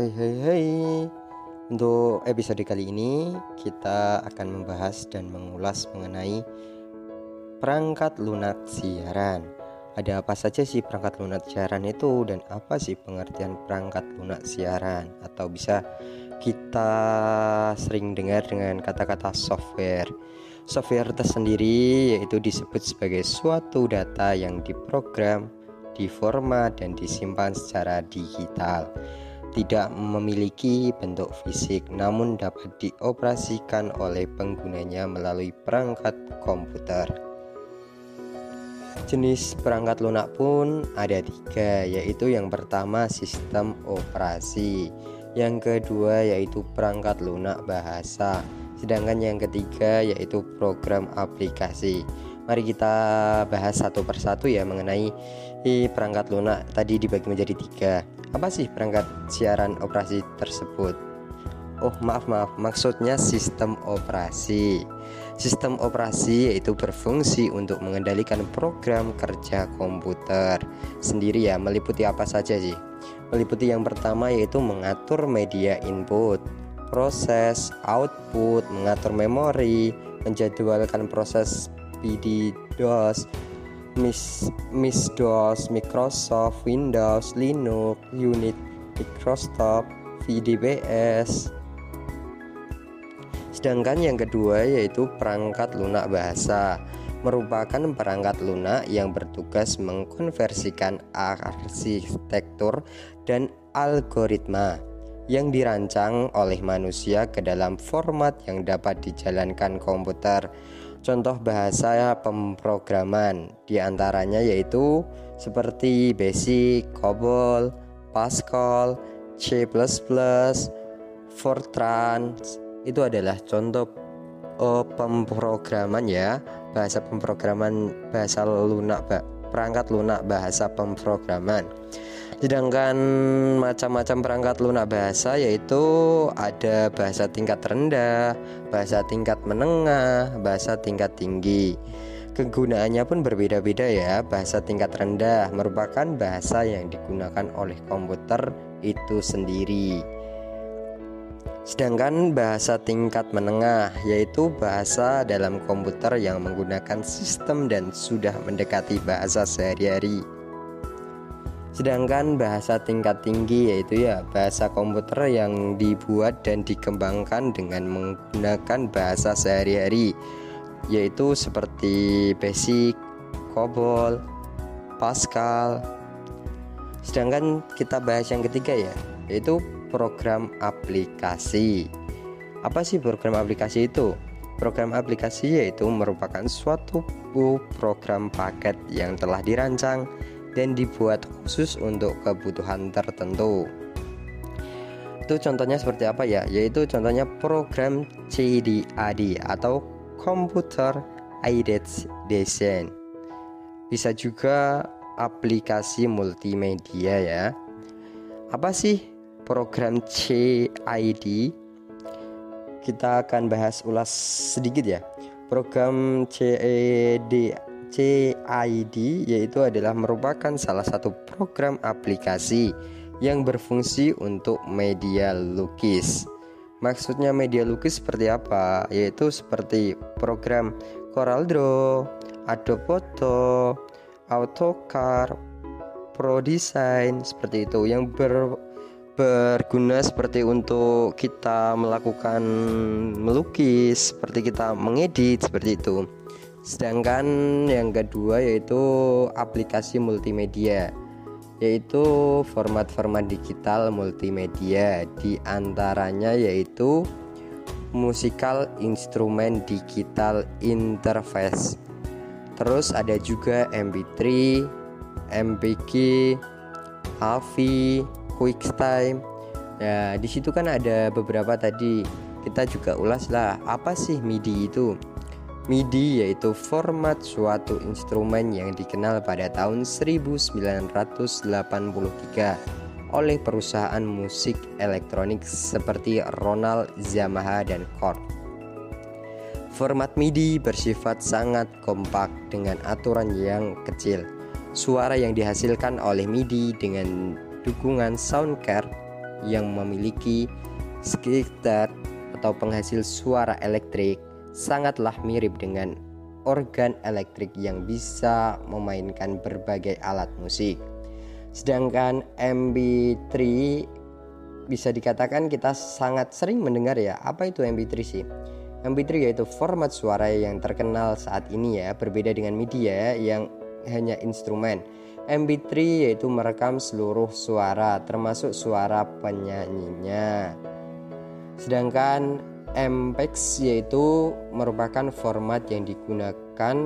Hai hai hai Untuk episode kali ini kita akan membahas dan mengulas mengenai perangkat lunak siaran. Ada apa saja sih perangkat lunak siaran itu dan apa sih pengertian perangkat lunak siaran? Atau bisa kita sering dengar dengan kata-kata software. Software tersendiri yaitu disebut sebagai suatu data yang diprogram diformat dan disimpan secara digital tidak memiliki bentuk fisik namun dapat dioperasikan oleh penggunanya melalui perangkat komputer. Jenis perangkat lunak pun ada tiga, yaitu yang pertama sistem operasi, yang kedua yaitu perangkat lunak bahasa, sedangkan yang ketiga yaitu program aplikasi. Mari kita bahas satu persatu ya mengenai perangkat lunak tadi dibagi menjadi tiga. Apa sih perangkat siaran operasi tersebut? Oh maaf maaf maksudnya sistem operasi. Sistem operasi yaitu berfungsi untuk mengendalikan program kerja komputer sendiri ya meliputi apa saja sih? Meliputi yang pertama yaitu mengatur media input, proses, output, mengatur memori, menjadwalkan proses PD DOS, Mis, Mis DOS, Microsoft, Windows, Linux, Unix, Microsoft, VDBS. Sedangkan yang kedua yaitu perangkat lunak bahasa merupakan perangkat lunak yang bertugas mengkonversikan arsitektur dan algoritma yang dirancang oleh manusia ke dalam format yang dapat dijalankan komputer contoh bahasa pemrograman di antaranya yaitu seperti Basic, COBOL, Pascal, C++, Fortran itu adalah contoh oh, pemrograman ya bahasa pemrograman bahasa lunak perangkat lunak bahasa pemrograman Sedangkan macam-macam perangkat lunak bahasa yaitu ada bahasa tingkat rendah, bahasa tingkat menengah, bahasa tingkat tinggi. Kegunaannya pun berbeda-beda ya. Bahasa tingkat rendah merupakan bahasa yang digunakan oleh komputer itu sendiri. Sedangkan bahasa tingkat menengah yaitu bahasa dalam komputer yang menggunakan sistem dan sudah mendekati bahasa sehari-hari. Sedangkan bahasa tingkat tinggi yaitu ya bahasa komputer yang dibuat dan dikembangkan dengan menggunakan bahasa sehari-hari yaitu seperti Basic, COBOL, Pascal. Sedangkan kita bahas yang ketiga ya, yaitu program aplikasi. Apa sih program aplikasi itu? Program aplikasi yaitu merupakan suatu program paket yang telah dirancang dan dibuat khusus untuk kebutuhan tertentu. Itu contohnya seperti apa ya? Yaitu contohnya program CDAD atau Computer Aided Design. Bisa juga aplikasi multimedia ya. Apa sih program CID? Kita akan bahas ulas sedikit ya. Program CID CID yaitu adalah merupakan salah satu program aplikasi yang berfungsi untuk media lukis. Maksudnya media lukis seperti apa? Yaitu seperti program CorelDRAW, Adobe Photo, AutoCAD, ProDesign seperti itu yang ber berguna seperti untuk kita melakukan melukis, seperti kita mengedit seperti itu. Sedangkan yang kedua yaitu aplikasi multimedia yaitu format-format digital multimedia di antaranya yaitu musikal instrumen digital interface. Terus ada juga MP3, MPG, AVI, QuickTime. Ya, di situ kan ada beberapa tadi. Kita juga ulas lah apa sih MIDI itu. MIDI yaitu format suatu instrumen yang dikenal pada tahun 1983 oleh perusahaan musik elektronik seperti Ronald, Yamaha, dan Korg. Format MIDI bersifat sangat kompak dengan aturan yang kecil. Suara yang dihasilkan oleh MIDI dengan dukungan sound card yang memiliki sekitar atau penghasil suara elektrik sangatlah mirip dengan organ elektrik yang bisa memainkan berbagai alat musik. Sedangkan MP3 bisa dikatakan kita sangat sering mendengar ya. Apa itu MP3 sih? MP3 yaitu format suara yang terkenal saat ini ya, berbeda dengan media yang hanya instrumen. MP3 yaitu merekam seluruh suara termasuk suara penyanyinya. Sedangkan MPEG yaitu merupakan format yang digunakan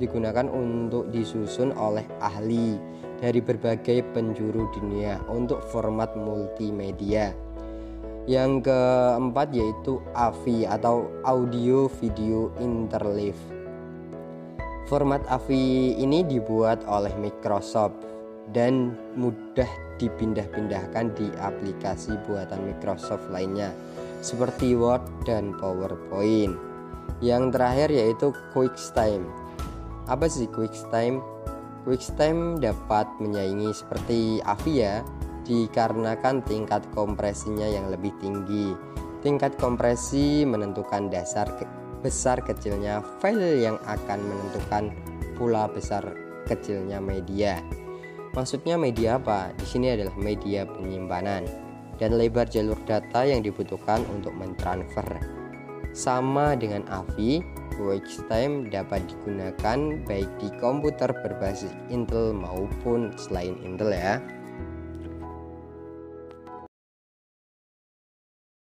digunakan untuk disusun oleh ahli dari berbagai penjuru dunia untuk format multimedia. Yang keempat yaitu AVI atau Audio Video Interleave. Format AVI ini dibuat oleh Microsoft dan mudah dipindah-pindahkan di aplikasi buatan Microsoft lainnya seperti Word dan PowerPoint. Yang terakhir yaitu QuickTime. Apa sih QuickTime? QuickTime dapat menyaingi seperti Avia dikarenakan tingkat kompresinya yang lebih tinggi. Tingkat kompresi menentukan dasar besar kecilnya file yang akan menentukan pula besar kecilnya media. Maksudnya media apa? Di sini adalah media penyimpanan dan lebar jalur data yang dibutuhkan untuk mentransfer. Sama dengan AVI, QuickTime dapat digunakan baik di komputer berbasis Intel maupun selain Intel ya.